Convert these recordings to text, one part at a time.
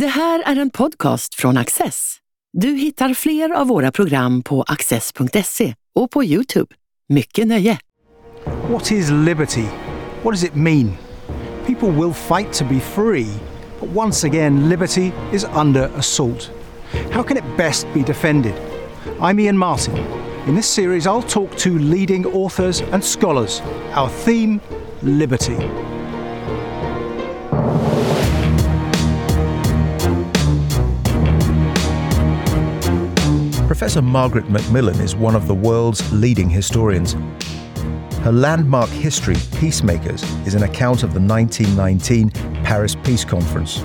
Det här är en podcast från Axess. Du hittar fler av våra program på axess.se och på Youtube. Mycket nöje! What is liberty? What does it mean? People will fight to be free, but once again, liberty is under assault. How can it best be defended? I'm Iain Martin. In this series, I'll talk to leading authors and scholars. Our theme liberty. Professor Margaret MacMillan is one of the world's leading historians. Her landmark history, Peacemakers, is an account of the 1919 Paris Peace Conference.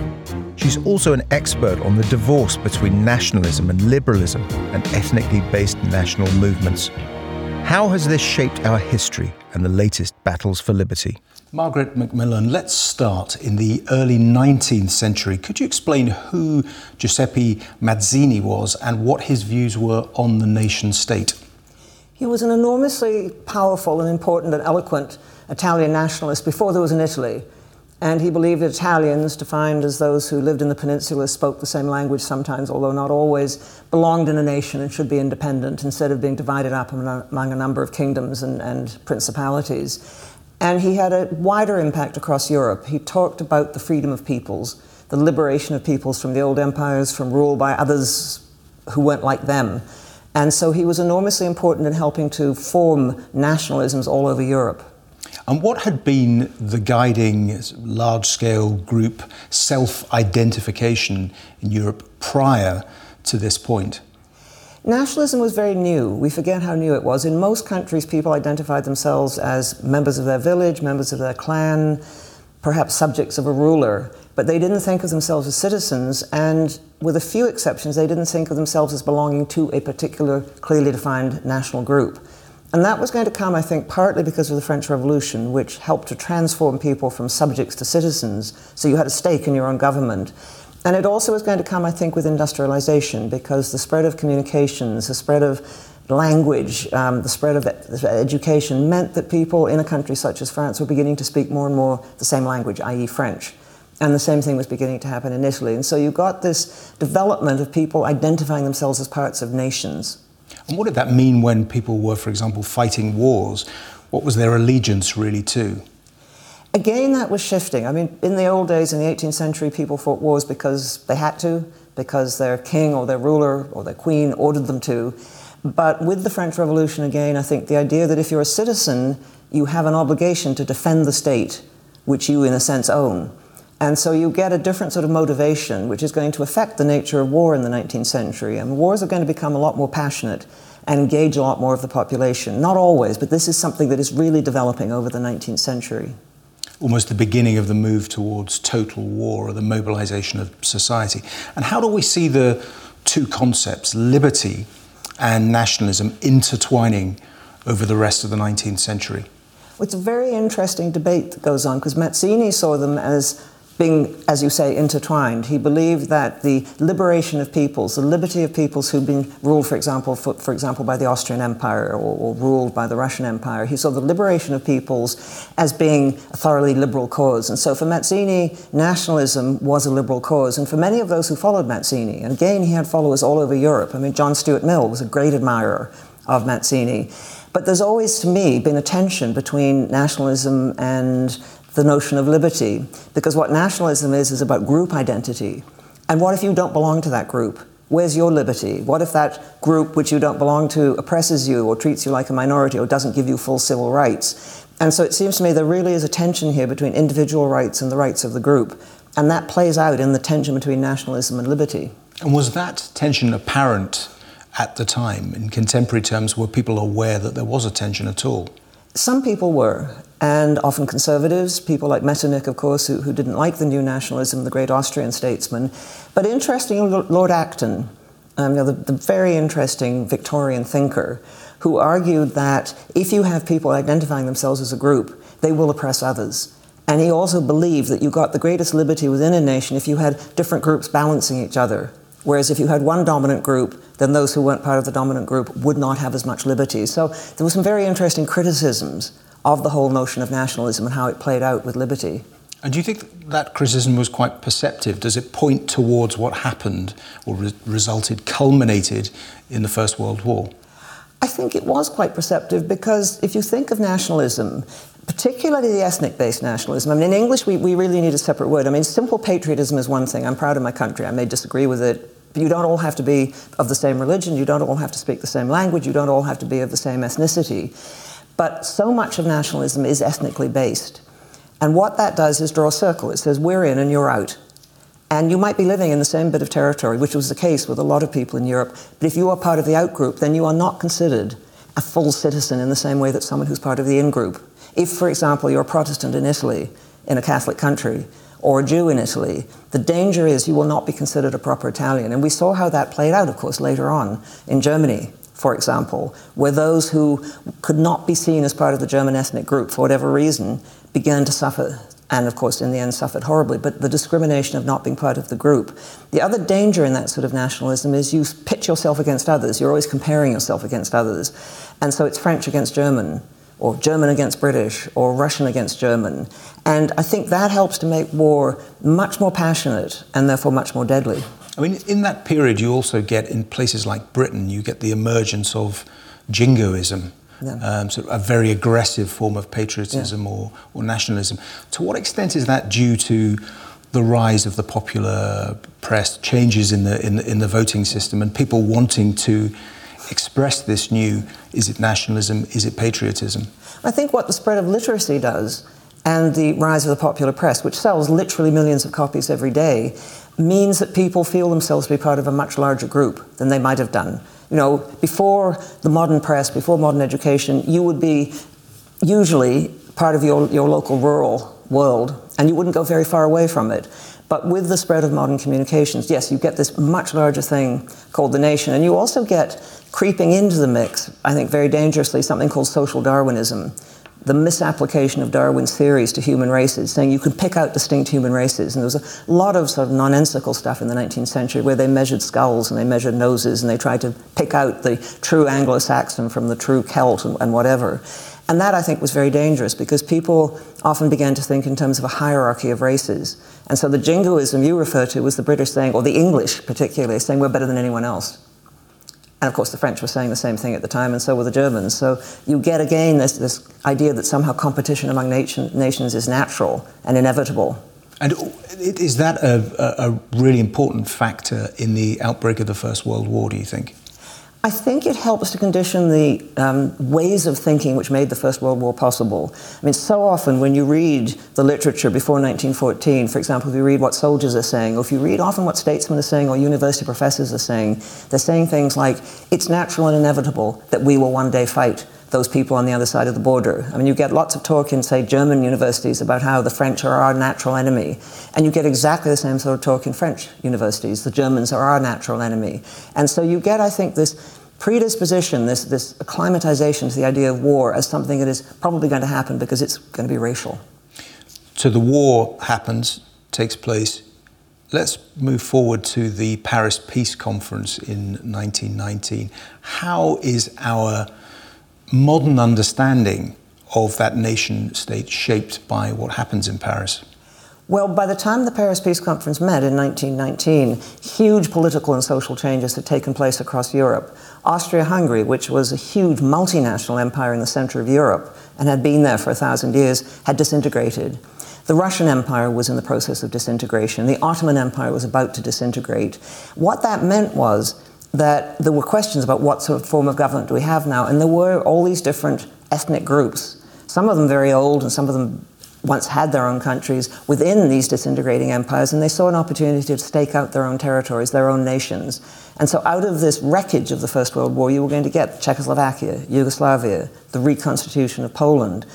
She's also an expert on the divorce between nationalism and liberalism and ethnically based national movements. How has this shaped our history and the latest battles for liberty? Margaret MacMillan, let's start in the early 19th century. Could you explain who Giuseppe Mazzini was and what his views were on the nation state? He was an enormously powerful and important and eloquent Italian nationalist before there was an Italy. And he believed that Italians, defined as those who lived in the peninsula, spoke the same language sometimes, although not always, belonged in a nation and should be independent instead of being divided up among a number of kingdoms and, and principalities. And he had a wider impact across Europe. He talked about the freedom of peoples, the liberation of peoples from the old empires, from rule by others who weren't like them. And so he was enormously important in helping to form nationalisms all over Europe. And what had been the guiding large scale group self identification in Europe prior to this point? Nationalism was very new. We forget how new it was. In most countries, people identified themselves as members of their village, members of their clan, perhaps subjects of a ruler, but they didn't think of themselves as citizens, and with a few exceptions, they didn't think of themselves as belonging to a particular clearly defined national group. And that was going to come, I think, partly because of the French Revolution, which helped to transform people from subjects to citizens, so you had a stake in your own government. And it also was going to come, I think, with industrialization because the spread of communications, the spread of language, um, the spread of education meant that people in a country such as France were beginning to speak more and more the same language, i.e., French. And the same thing was beginning to happen in Italy. And so you got this development of people identifying themselves as parts of nations. And what did that mean when people were, for example, fighting wars? What was their allegiance really to? Again, that was shifting. I mean, in the old days, in the 18th century, people fought wars because they had to, because their king or their ruler or their queen ordered them to. But with the French Revolution, again, I think the idea that if you're a citizen, you have an obligation to defend the state, which you, in a sense, own. And so you get a different sort of motivation, which is going to affect the nature of war in the 19th century. And wars are going to become a lot more passionate and engage a lot more of the population. Not always, but this is something that is really developing over the 19th century almost the beginning of the move towards total war or the mobilization of society. And how do we see the two concepts, liberty and nationalism, intertwining over the rest of the 19th century? It's a very interesting debate that goes on because Mazzini saw them as being, as you say, intertwined. He believed that the liberation of peoples, the liberty of peoples who'd been ruled, for example, for, for example, by the Austrian Empire or, or, ruled by the Russian Empire, he saw the liberation of peoples as being a thoroughly liberal cause. And so for Mazzini, nationalism was a liberal cause. And for many of those who followed Mazzini, and again, he had followers all over Europe. I mean, John Stuart Mill was a great admirer of Mazzini. But there's always, to me, been a tension between nationalism and the notion of liberty. Because what nationalism is, is about group identity. And what if you don't belong to that group? Where's your liberty? What if that group which you don't belong to oppresses you or treats you like a minority or doesn't give you full civil rights? And so it seems to me there really is a tension here between individual rights and the rights of the group. And that plays out in the tension between nationalism and liberty. And was that tension apparent at the time? In contemporary terms, were people aware that there was a tension at all? Some people were, and often conservatives, people like Metternich, of course, who, who didn't like the new nationalism, the great Austrian statesman. But interestingly, Lord Acton, um, you know, the, the very interesting Victorian thinker, who argued that if you have people identifying themselves as a group, they will oppress others. And he also believed that you got the greatest liberty within a nation if you had different groups balancing each other. Whereas if you had one dominant group, then those who weren't part of the dominant group would not have as much liberty. So there were some very interesting criticisms of the whole notion of nationalism and how it played out with liberty. And do you think that criticism was quite perceptive? Does it point towards what happened or re- resulted, culminated in the First World War? I think it was quite perceptive because if you think of nationalism, particularly the ethnic based nationalism, I mean, in English, we, we really need a separate word. I mean, simple patriotism is one thing. I'm proud of my country. I may disagree with it. But you don't all have to be of the same religion. You don't all have to speak the same language. You don't all have to be of the same ethnicity. But so much of nationalism is ethnically based. And what that does is draw a circle. It says, we're in and you're out. And you might be living in the same bit of territory, which was the case with a lot of people in Europe. But if you are part of the out group, then you are not considered a full citizen in the same way that someone who's part of the in group. If, for example, you're a Protestant in Italy, in a Catholic country, or a Jew in Italy, the danger is you will not be considered a proper Italian. And we saw how that played out, of course, later on in Germany, for example, where those who could not be seen as part of the German ethnic group for whatever reason began to suffer, and of course, in the end, suffered horribly. But the discrimination of not being part of the group. The other danger in that sort of nationalism is you pitch yourself against others. You're always comparing yourself against others. And so it's French against German, or German against British, or Russian against German. And I think that helps to make war much more passionate and therefore much more deadly. I mean, in that period, you also get, in places like Britain, you get the emergence of jingoism, yeah. um, sort of a very aggressive form of patriotism yeah. or, or nationalism. To what extent is that due to the rise of the popular press, changes in the, in the, in the voting system, and people wanting to express this new is it nationalism, is it patriotism? I think what the spread of literacy does and the rise of the popular press, which sells literally millions of copies every day, means that people feel themselves to be part of a much larger group than they might have done. You know, before the modern press, before modern education, you would be usually part of your, your local rural world, and you wouldn't go very far away from it. But with the spread of modern communications, yes, you get this much larger thing called the nation, and you also get creeping into the mix, I think very dangerously, something called social Darwinism the misapplication of Darwin's theories to human races, saying you could pick out distinct human races. And there was a lot of sort of nonsensical stuff in the 19th century where they measured skulls and they measured noses and they tried to pick out the true Anglo Saxon from the true Celt and, and whatever. And that, I think, was very dangerous because people often began to think in terms of a hierarchy of races. And so the jingoism you refer to was the British saying, or the English particularly, saying we're better than anyone else. And of course, the French were saying the same thing at the time, and so were the Germans. So you get again this, this idea that somehow competition among nation, nations is natural and inevitable. And is that a, a, really important factor in the outbreak of the First World War, do you think? I think it helps to condition the um, ways of thinking which made the First World War possible. I mean, so often when you read the literature before 1914, for example, if you read what soldiers are saying, or if you read often what statesmen are saying or university professors are saying, they're saying things like, it's natural and inevitable that we will one day fight those people on the other side of the border. I mean, you get lots of talk in, say, German universities about how the French are our natural enemy, and you get exactly the same sort of talk in French universities. The Germans are our natural enemy. And so you get, I think, this predisposition, this, this acclimatization to the idea of war as something that is probably going to happen because it's going to be racial. So the war happens, takes place. Let's move forward to the Paris Peace Conference in 1919. How is our modern understanding of that nation state shaped by what happens in Paris? Well, by the time the Paris Peace Conference met in 1919, huge political and social changes had taken place across Europe. Austria Hungary, which was a huge multinational empire in the center of Europe and had been there for a thousand years, had disintegrated. The Russian Empire was in the process of disintegration. The Ottoman Empire was about to disintegrate. What that meant was that there were questions about what sort of form of government do we have now, and there were all these different ethnic groups, some of them very old and some of them once had their own countries within these disintegrating empires, and they saw an opportunity to stake out their own territories, their own nations. And so, out of this wreckage of the First World War, you were going to get Czechoslovakia, Yugoslavia, the reconstitution of Poland.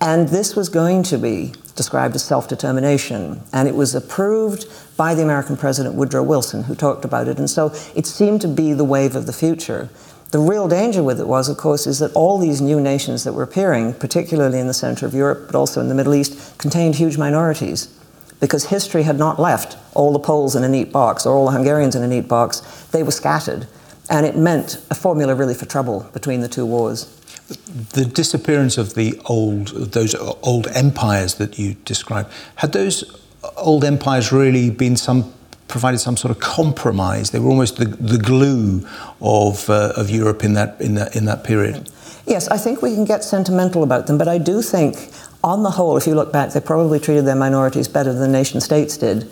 And this was going to be described as self determination. And it was approved by the American President Woodrow Wilson, who talked about it. And so, it seemed to be the wave of the future. The real danger with it was, of course, is that all these new nations that were appearing, particularly in the center of Europe, but also in the Middle East, contained huge minorities. Because history had not left all the Poles in a neat box or all the Hungarians in a neat box. They were scattered. And it meant a formula really for trouble between the two wars. The disappearance of the old, those old empires that you described, had those old empires really been some provided some sort of compromise? They were almost the, the glue of, uh, of Europe in that, in, that, in that period. Yes, I think we can get sentimental about them, but I do think, on the whole, if you look back, they probably treated their minorities better than nation states did.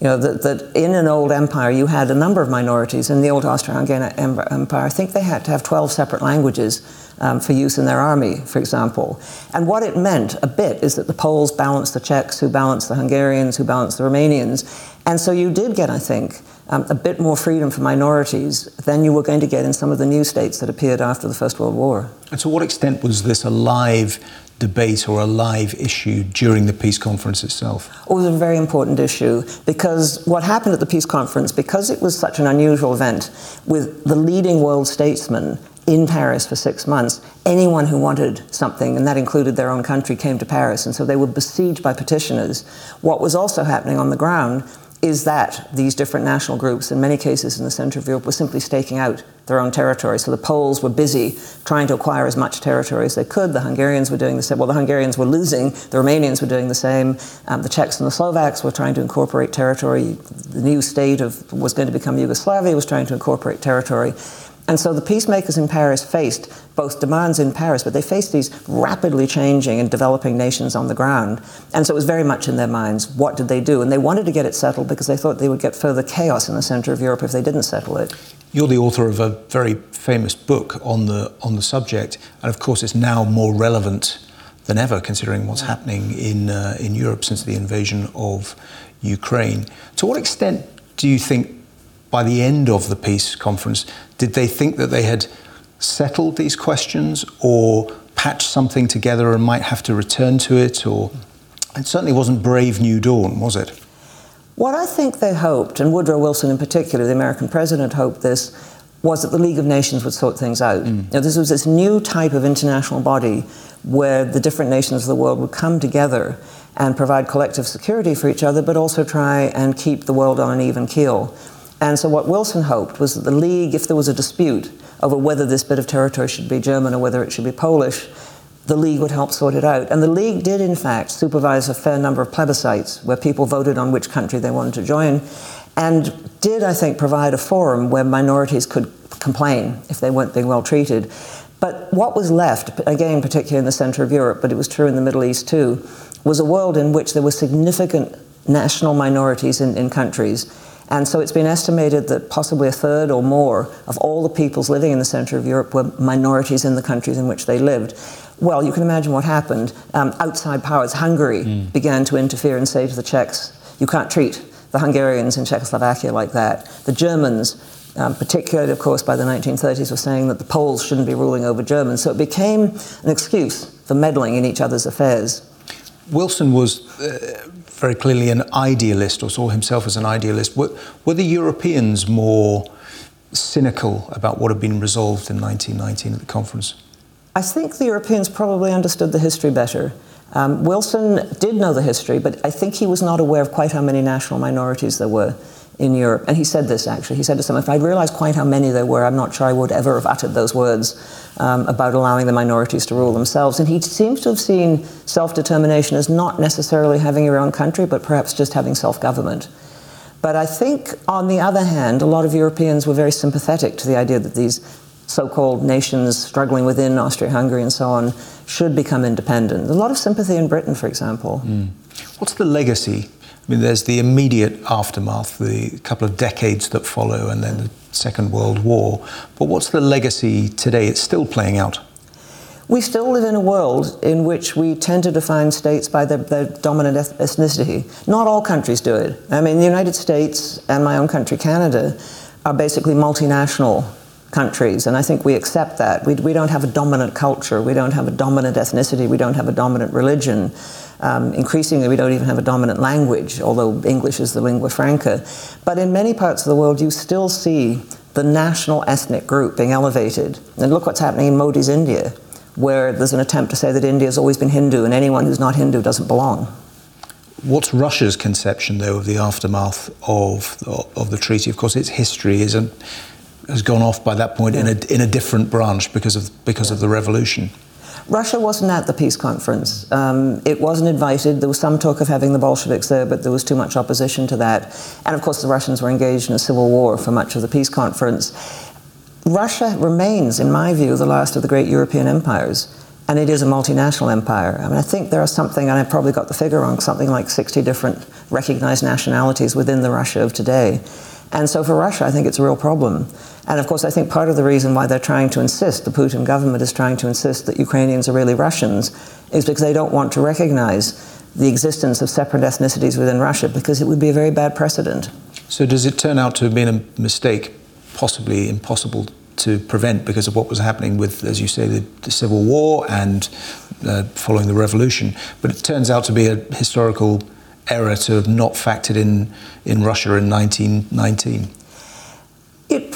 You know, that, that in an old empire you had a number of minorities. In the old Austro-Hungarian Empire, I think they had to have 12 separate languages um, for use in their army, for example. And what it meant a bit is that the Poles balanced the Czechs, who balanced the Hungarians, who balanced the Romanians. And so you did get, I think, um, a bit more freedom for minorities than you were going to get in some of the new states that appeared after the First World War. And to what extent was this a live debate or a live issue during the peace conference itself? It was a very important issue because what happened at the peace conference, because it was such an unusual event with the leading world statesmen in Paris for six months, anyone who wanted something, and that included their own country, came to Paris. And so they were besieged by petitioners. What was also happening on the ground is that these different national groups, in many cases in the center of Europe, were simply staking out their own territory. So the Poles were busy trying to acquire as much territory as they could. The Hungarians were doing the same. Well, the Hungarians were losing. The Romanians were doing the same. Um, the Czechs and the Slovaks were trying to incorporate territory. The new state of was going to become Yugoslavia was trying to incorporate territory. And so the peacemakers in Paris faced both demands in Paris, but they faced these rapidly changing and developing nations on the ground. And so it was very much in their minds what did they do? And they wanted to get it settled because they thought they would get further chaos in the center of Europe if they didn't settle it. You're the author of a very famous book on the, on the subject, and of course, it's now more relevant than ever considering what's happening in, uh, in Europe since the invasion of Ukraine. To what extent do you think by the end of the peace conference, did they think that they had settled these questions or patched something together and might have to return to it? Or it certainly wasn't brave new dawn, was it? What I think they hoped, and Woodrow Wilson in particular, the American president, hoped this, was that the League of Nations would sort things out. Mm. Now, this was this new type of international body where the different nations of the world would come together and provide collective security for each other, but also try and keep the world on an even keel. And so what Wilson hoped was that the League, if there was a dispute over whether this bit of territory should be German or whether it should be Polish, the League would help sort it out. And the League did, in fact, supervise a fair number of plebiscites where people voted on which country they wanted to join, and did, I think, provide a forum where minorities could complain if they weren't being well treated. But what was left, again, particularly in the center of Europe, but it was true in the Middle East too, was a world in which there were significant national minorities in, in countries and so it's been estimated that possibly a third or more of all the peoples living in the center of Europe were minorities in the countries in which they lived. Well, you can imagine what happened. Um, outside powers, Hungary, mm. began to interfere and say to the Czechs, you can't treat the Hungarians in Czechoslovakia like that. The Germans, um, particularly, of course, by the 1930s, were saying that the Poles shouldn't be ruling over Germans. So it became an excuse for meddling in each other's affairs. Wilson was uh, very clearly an idealist or saw himself as an idealist. Were, were the Europeans more cynical about what had been resolved in 1919 at the conference? I think the Europeans probably understood the history better. Um, Wilson did know the history, but I think he was not aware of quite how many national minorities there were in Europe. And he said this actually. He said to someone, if I'd realized quite how many there were, I'm not sure I would ever have uttered those words um, about allowing the minorities to rule themselves. And he seems to have seen self determination as not necessarily having your own country, but perhaps just having self government. But I think, on the other hand, a lot of Europeans were very sympathetic to the idea that these so called nations struggling within Austria Hungary and so on should become independent. A lot of sympathy in Britain, for example. Mm. What's the legacy I mean, there's the immediate aftermath, the couple of decades that follow, and then the Second World War. But what's the legacy today? It's still playing out. We still live in a world in which we tend to define states by their, their, dominant ethnicity. Not all countries do it. I mean, the United States and my own country, Canada, are basically multinational countries, and I think we accept that. We, we don't have a dominant culture, we don't have a dominant ethnicity, we don't have a dominant religion. Um, increasingly, we don't even have a dominant language, although English is the lingua franca. But in many parts of the world, you still see the national ethnic group being elevated. And look what's happening in Modi's India, where there's an attempt to say that India has always been Hindu and anyone who's not Hindu doesn't belong. What's Russia's conception, though, of the aftermath of, of the treaty? Of course, its history is a, has gone off by that point yeah. in, a, in a different branch because of, because yeah. of the revolution. Russia wasn't at the peace conference. Um, it wasn't invited. There was some talk of having the Bolsheviks there, but there was too much opposition to that. And of course, the Russians were engaged in a civil war for much of the peace conference. Russia remains, in my view, the last of the great European empires. And it is a multinational empire. I mean, I think there are something, and I probably got the figure wrong, something like 60 different recognized nationalities within the Russia of today. And so for Russia, I think it's a real problem. And of course, I think part of the reason why they're trying to insist, the Putin government is trying to insist that Ukrainians are really Russians, is because they don't want to recognize the existence of separate ethnicities within Russia, because it would be a very bad precedent. So, does it turn out to have been a mistake, possibly impossible to prevent because of what was happening with, as you say, the, the Civil War and uh, following the revolution? But it turns out to be a historical error to have not factored in in Russia in 1919. It,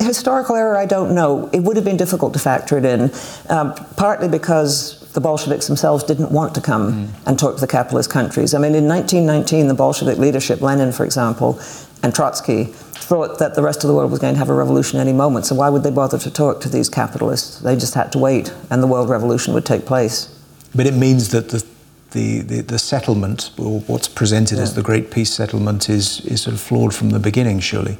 historical error, I don't know. It would have been difficult to factor it in, um, partly because the Bolsheviks themselves didn't want to come mm. and talk to the capitalist countries. I mean, in 1919, the Bolshevik leadership, Lenin, for example, and Trotsky, thought that the rest of the world was going to have a revolution any moment. So why would they bother to talk to these capitalists? They just had to wait, and the world revolution would take place. But it means that the the, the, the, settlement, or what's presented yeah. as the Great Peace Settlement, is, is sort of flawed from the beginning, surely.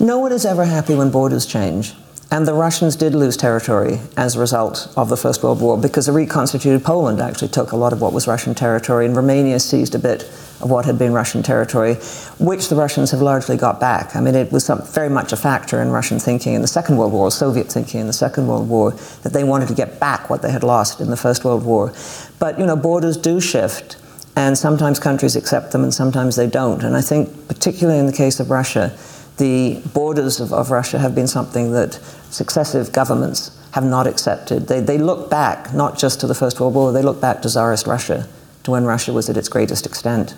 No one is ever happy when borders change. And the Russians did lose territory as a result of the First World War because a reconstituted Poland actually took a lot of what was Russian territory, and Romania seized a bit of what had been Russian territory, which the Russians have largely got back. I mean, it was some, very much a factor in Russian thinking in the Second World War, Soviet thinking in the Second World War, that they wanted to get back what they had lost in the First World War. But, you know, borders do shift. And sometimes countries accept them and sometimes they don't. And I think, particularly in the case of Russia, the borders of, of Russia have been something that successive governments have not accepted. They, they look back not just to the First World War, they look back to Tsarist Russia, to when Russia was at its greatest extent.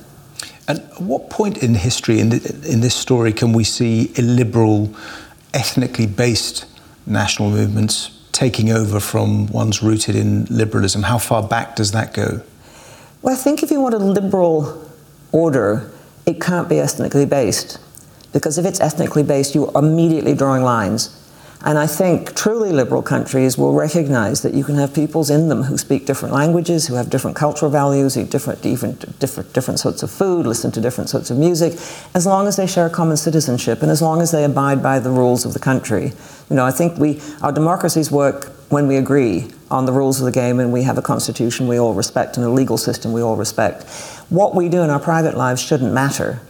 And at what point in history, in, the, in this story, can we see illiberal, ethnically based national movements taking over from ones rooted in liberalism? How far back does that go? Well, I think if you want a liberal order, it can't be ethnically based. Because if it's ethnically based, you're immediately drawing lines. And I think truly liberal countries will recognize that you can have peoples in them who speak different languages, who have different cultural values, eat different, different, different, different sorts of food, listen to different sorts of music, as long as they share a common citizenship and as long as they abide by the rules of the country. You know, I think we, our democracies work when we agree on the rules of the game and we have a constitution we all respect and a legal system we all respect. What we do in our private lives shouldn't matter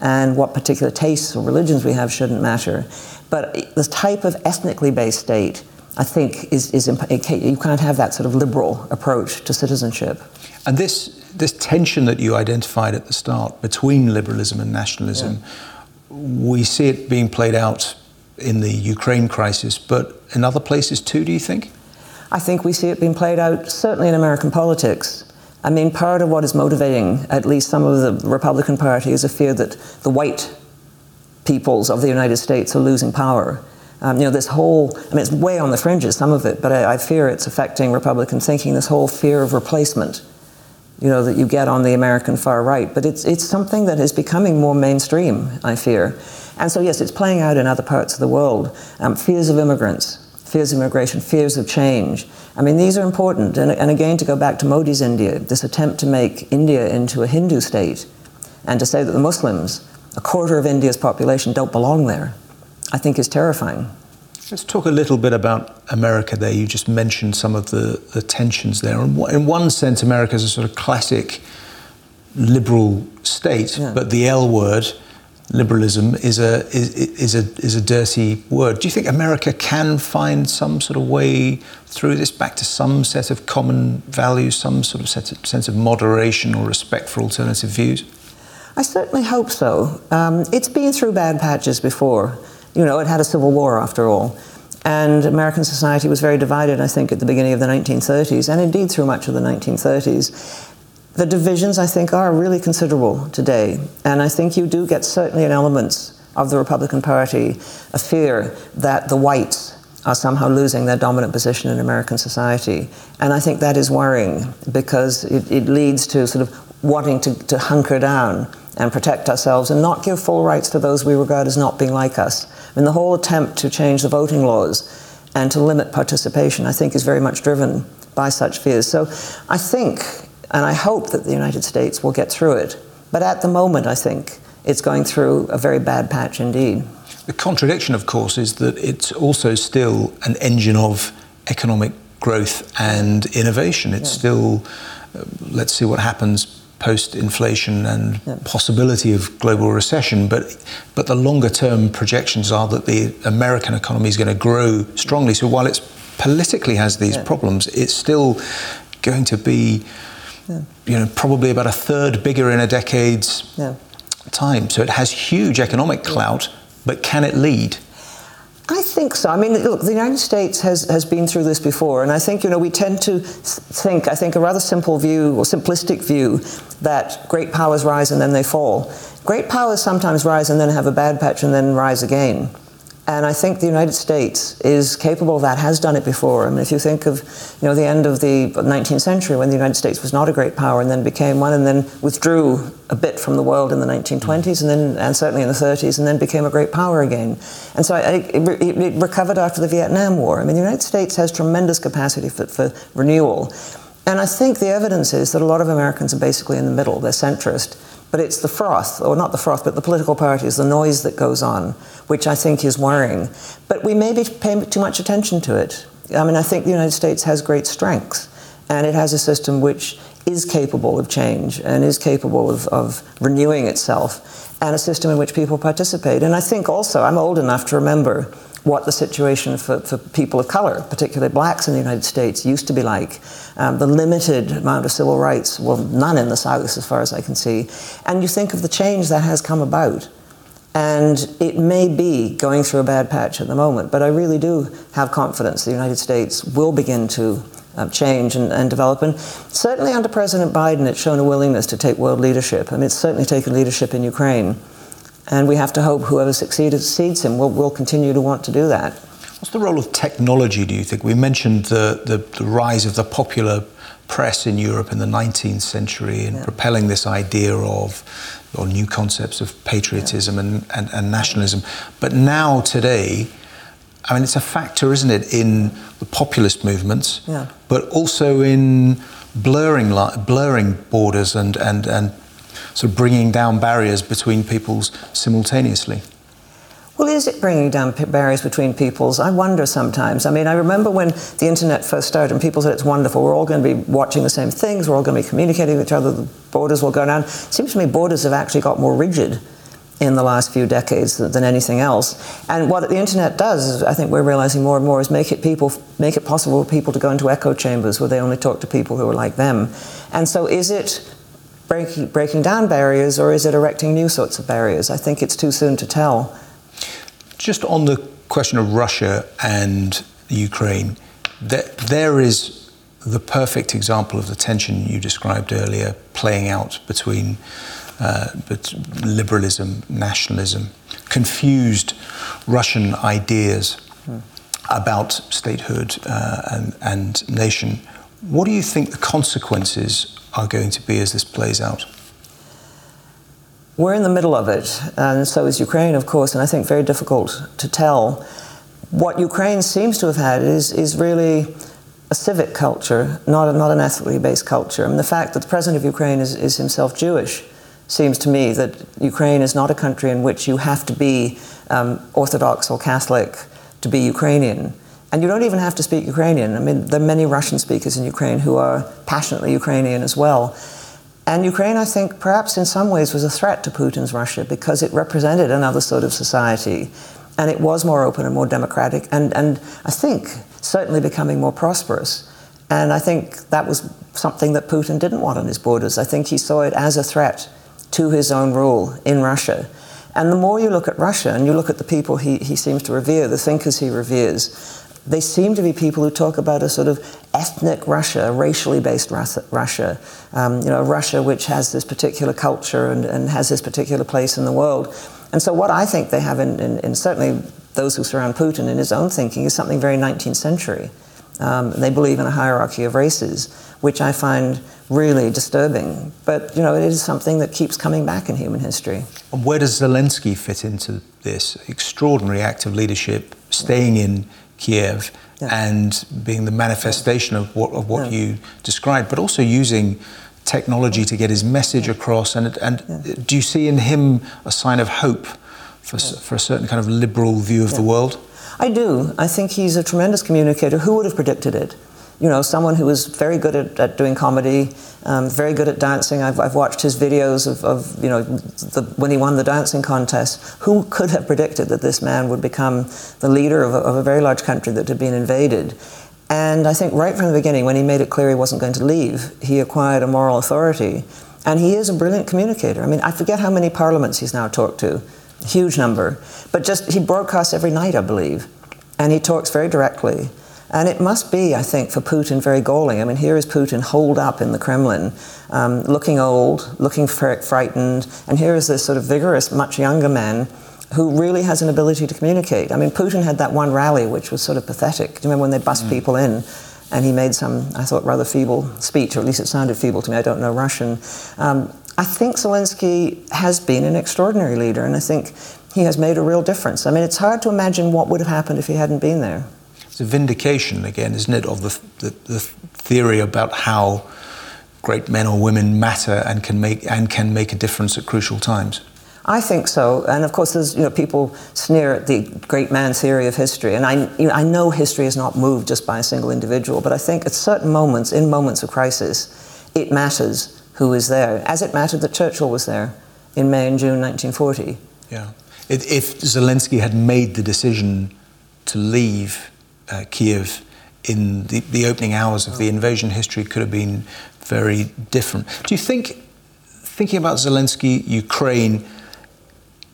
and what particular tastes or religions we have shouldn't matter. But the type of ethnically based state, I think, is, is you can't have that sort of liberal approach to citizenship. And this, this tension that you identified at the start between liberalism and nationalism, yeah. we see it being played out in the Ukraine crisis, but in other places too, do you think? I think we see it being played out certainly in American politics. I mean, part of what is motivating at least some of the Republican Party is a fear that the white peoples of the United States are losing power. Um, you know, this whole, I mean, it's way on the fringes, some of it, but I, I, fear it's affecting Republican thinking, this whole fear of replacement, you know, that you get on the American far right. But it's, it's something that is becoming more mainstream, I fear. And so, yes, it's playing out in other parts of the world. Um, fears of immigrants, fears of immigration, fears of change. I mean, these are important. And, and again, to go back to Modi's India, this attempt to make India into a Hindu state and to say that the Muslims, a quarter of India's population, don't belong there, I think is terrifying. Let's talk a little bit about America there. You just mentioned some of the, the tensions there. In one sense, America is a sort of classic liberal state, yeah. but the L word liberalism is a is, is a is a dirty word. Do you think America can find some sort of way through this back to some set of common values, some sort of sense of moderation or respect for alternative views? I certainly hope so. Um, it's been through bad patches before. You know, it had a civil war after all. And American society was very divided, I think, at the beginning of the 1930s, and indeed through much of the 1930s the divisions, I think, are really considerable today. And I think you do get certainly in elements of the Republican Party a fear that the whites are somehow losing their dominant position in American society. And I think that is worrying because it, it leads to sort of wanting to, to hunker down and protect ourselves and not give full rights to those we regard as not being like us. I mean, the whole attempt to change the voting laws and to limit participation, I think, is very much driven by such fears. So I think, and I hope that the United States will get through it. But at the moment, I think it's going through a very bad patch indeed. The contradiction, of course, is that it's also still an engine of economic growth and innovation. It's yeah. still, uh, let's see what happens post inflation and yeah. possibility of global recession, but but the longer term projections are that the American economy is going to grow strongly. So while it politically has these yeah. problems, it's still going to be yeah. you know probably about a third bigger in a decade's time. So it has huge economic clout, but can it lead? I think so. I mean, look, the United States has, has been through this before, and I think, you know, we tend to think, I think, a rather simple view or simplistic view that great powers rise and then they fall. Great powers sometimes rise and then have a bad patch and then rise again. And I think the United States is capable of that, has done it before. I mean, if you think of, you know, the end of the 19th century when the United States was not a great power and then became one and then withdrew a bit from the world in the 1920s and then, and certainly in the 30s and then became a great power again. And so it, it, it recovered after the Vietnam War. I mean, the United States has tremendous capacity for, for renewal. And I think the evidence is that a lot of Americans are basically in the middle. They're centrist. But it's the froth, or not the froth, but the political parties, the noise that goes on, which I think is worrying. But we maybe pay too much attention to it. I mean, I think the United States has great strengths, and it has a system which is capable of change and is capable of, of renewing itself, and a system in which people participate. And I think also, I'm old enough to remember what the situation for, for people of color, particularly blacks in the United States, used to be like. Um, the limited amount of civil rights, well, none in the South as far as I can see. And you think of the change that has come about. And it may be going through a bad patch at the moment, but I really do have confidence the United States will begin to um, change and, and, develop. And certainly under President Biden, it's shown a willingness to take world leadership. I mean, it's certainly taken leadership in Ukraine. And we have to hope whoever succeeds him will, will continue to want to do that. What's the role of technology, do you think? We mentioned the, the, the rise of the popular press in Europe in the 19th century and yeah. propelling this idea of or new concepts of patriotism yeah. and, and, and, nationalism. But now, today, I mean, it's a factor, isn't it, in the populist movements, yeah. but also in blurring, blurring borders and, and, and of bringing down barriers between peoples simultaneously. Well, is it bringing down barriers between peoples? I wonder sometimes. I mean, I remember when the internet first started and people said it's wonderful, we're all going to be watching the same things, we're all going to be communicating with each other, the borders will go down. It seems to me borders have actually got more rigid in the last few decades than anything else. And what the internet does, I think we're realizing more and more, is make it people make it possible for people to go into echo chambers where they only talk to people who are like them. And so, is it breaking breaking down barriers or is it erecting new sorts of barriers? I think it's too soon to tell. Just on the question of Russia and Ukraine, there, there is the perfect example of the tension you described earlier playing out between uh, liberalism, nationalism, confused Russian ideas hmm. about statehood uh, and, and nation. What do you think the consequences are going to be as this plays out? We're in the middle of it, and so is Ukraine, of course, and I think very difficult to tell. What Ukraine seems to have had is, is really a civic culture, not, a, not an ethnically based culture. Mean, the fact that the president of Ukraine is, is himself Jewish seems to me that Ukraine is not a country in which you have to be um, Orthodox or Catholic to be Ukrainian. And you don't even have to speak Ukrainian. I mean, there are many Russian speakers in Ukraine who are passionately Ukrainian as well. And Ukraine, I think, perhaps in some ways was a threat to Putin's Russia because it represented another sort of society. And it was more open and more democratic, and, and I think certainly becoming more prosperous. And I think that was something that Putin didn't want on his borders. I think he saw it as a threat to his own rule in Russia. And the more you look at Russia and you look at the people he, he seems to revere, the thinkers he reveres, they seem to be people who talk about a sort of ethnic Russia, racially based Russia, um, you know, Russia which has this particular culture and, and, has this particular place in the world. And so, what I think they have in, in, in certainly those who surround Putin in his own thinking is something very 19th century. Um, they believe in a hierarchy of races, which I find really disturbing. But you know, it is something that keeps coming back in human history. And where does Zelensky fit into this extraordinary act of leadership, staying in Kiev Yeah. and being the manifestation of what, of what Yeah. you described, but also using technology to get his message across? And, and do you see in him a sign of hope for, for a certain kind of liberal view of the world? I do. I think he's a tremendous communicator. Who would have predicted it? You know, someone who was very good at, at doing comedy, um, very good at dancing. I've, I've watched his videos of, of you know, the, when he won the dancing contest. Who could have predicted that this man would become the leader of a, of a very large country that had been invaded? And I think right from the beginning, when he made it clear he wasn't going to leave, he acquired a moral authority. And he is a brilliant communicator. I mean, I forget how many parliaments he's now talked to, huge number. But just, he broadcasts every night, I believe. And he talks very directly. And it must be, I think, for Putin very galling. I mean, here is Putin holed up in the Kremlin, um, looking old, looking fr- frightened, and here is this sort of vigorous, much younger man who really has an ability to communicate. I mean, Putin had that one rally which was sort of pathetic. Do you remember when they bust people in? And he made some, I thought, rather feeble speech, or at least it sounded feeble to me. I don't know Russian. Um, I think Zelensky has been an extraordinary leader, and I think he has made a real difference. I mean, it's hard to imagine what would have happened if he hadn't been there. It's a vindication, again, isn't it, of the, the, the theory about how great men or women matter and can make and can make a difference at crucial times. I think so, and of course, there's you know people sneer at the great man theory of history, and I you know, I know history is not moved just by a single individual, but I think at certain moments, in moments of crisis, it matters who is there, as it mattered that Churchill was there in May and June 1940. Yeah. If, if Zelensky had made the decision to leave uh, Kiev in the, the opening hours of the invasion, history could have been very different. Do you think, thinking about Zelensky, Ukraine,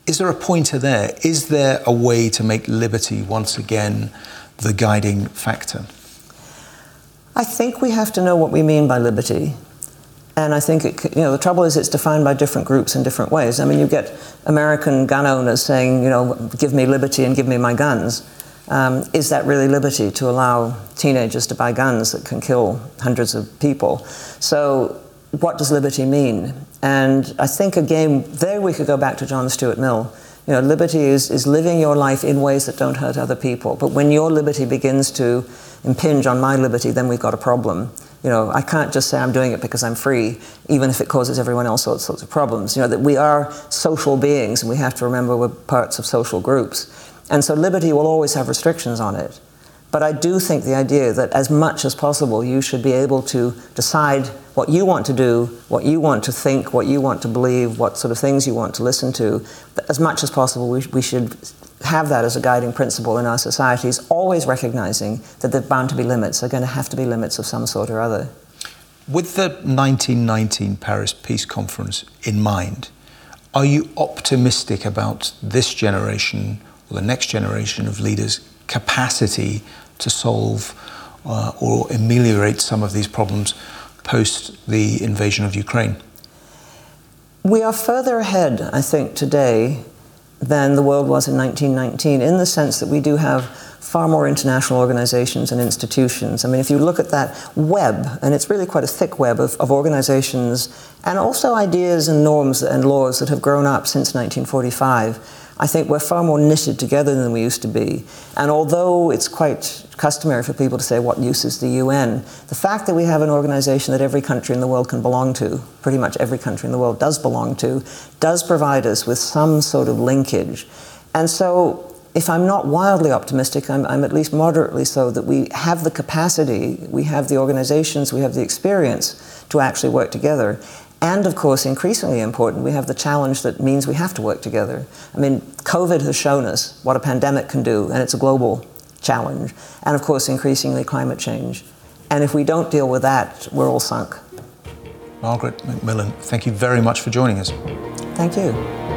is there a pointer there? Is there a way to make liberty once again the guiding factor? I think we have to know what we mean by liberty. And I think, it, you know, the trouble is it's defined by different groups in different ways. I mean, you get American gun owners saying, you know, give me liberty and give me my guns. Um, is that really liberty to allow teenagers to buy guns that can kill hundreds of people? So, what does liberty mean? And I think again, there we could go back to John Stuart Mill. You know, liberty is, is living your life in ways that don't hurt other people. But when your liberty begins to impinge on my liberty, then we've got a problem. You know, I can't just say I'm doing it because I'm free, even if it causes everyone else all sorts of problems. You know, that we are social beings and we have to remember we're parts of social groups. And so liberty will always have restrictions on it. But I do think the idea that as much as possible you should be able to decide what you want to do, what you want to think, what you want to believe, what sort of things you want to listen to, as much as possible we, we should have that as a guiding principle in our societies, always recognizing that there are bound to be limits, there are going to have to be limits of some sort or other. With the 1919 Paris Peace Conference in mind, are you optimistic about this generation or the next generation of leaders' capacity to solve uh, or ameliorate some of these problems post the invasion of Ukraine? We are further ahead, I think, today than the world was in 1919 in the sense that we do have far more international organizations and institutions. I mean, if you look at that web, and it's really quite a thick web of, of organizations and also ideas and norms and laws that have grown up since 1945, I think we're far more knitted together than we used to be. And although it's quite customary for people to say, what use is the UN? The fact that we have an organization that every country in the world can belong to, pretty much every country in the world does belong to, does provide us with some sort of linkage. And so if I'm not wildly optimistic, I'm, I'm, at least moderately so that we have the capacity, we have the organizations, we have the experience to actually work together. And of course, increasingly important, we have the challenge that means we have to work together. I mean, COVID has shown us what a pandemic can do, and it's a global challenge. And of course, increasingly climate change. And if we don't deal with that, we're all sunk. Margaret MacMillan, thank you very much for joining us. Thank you.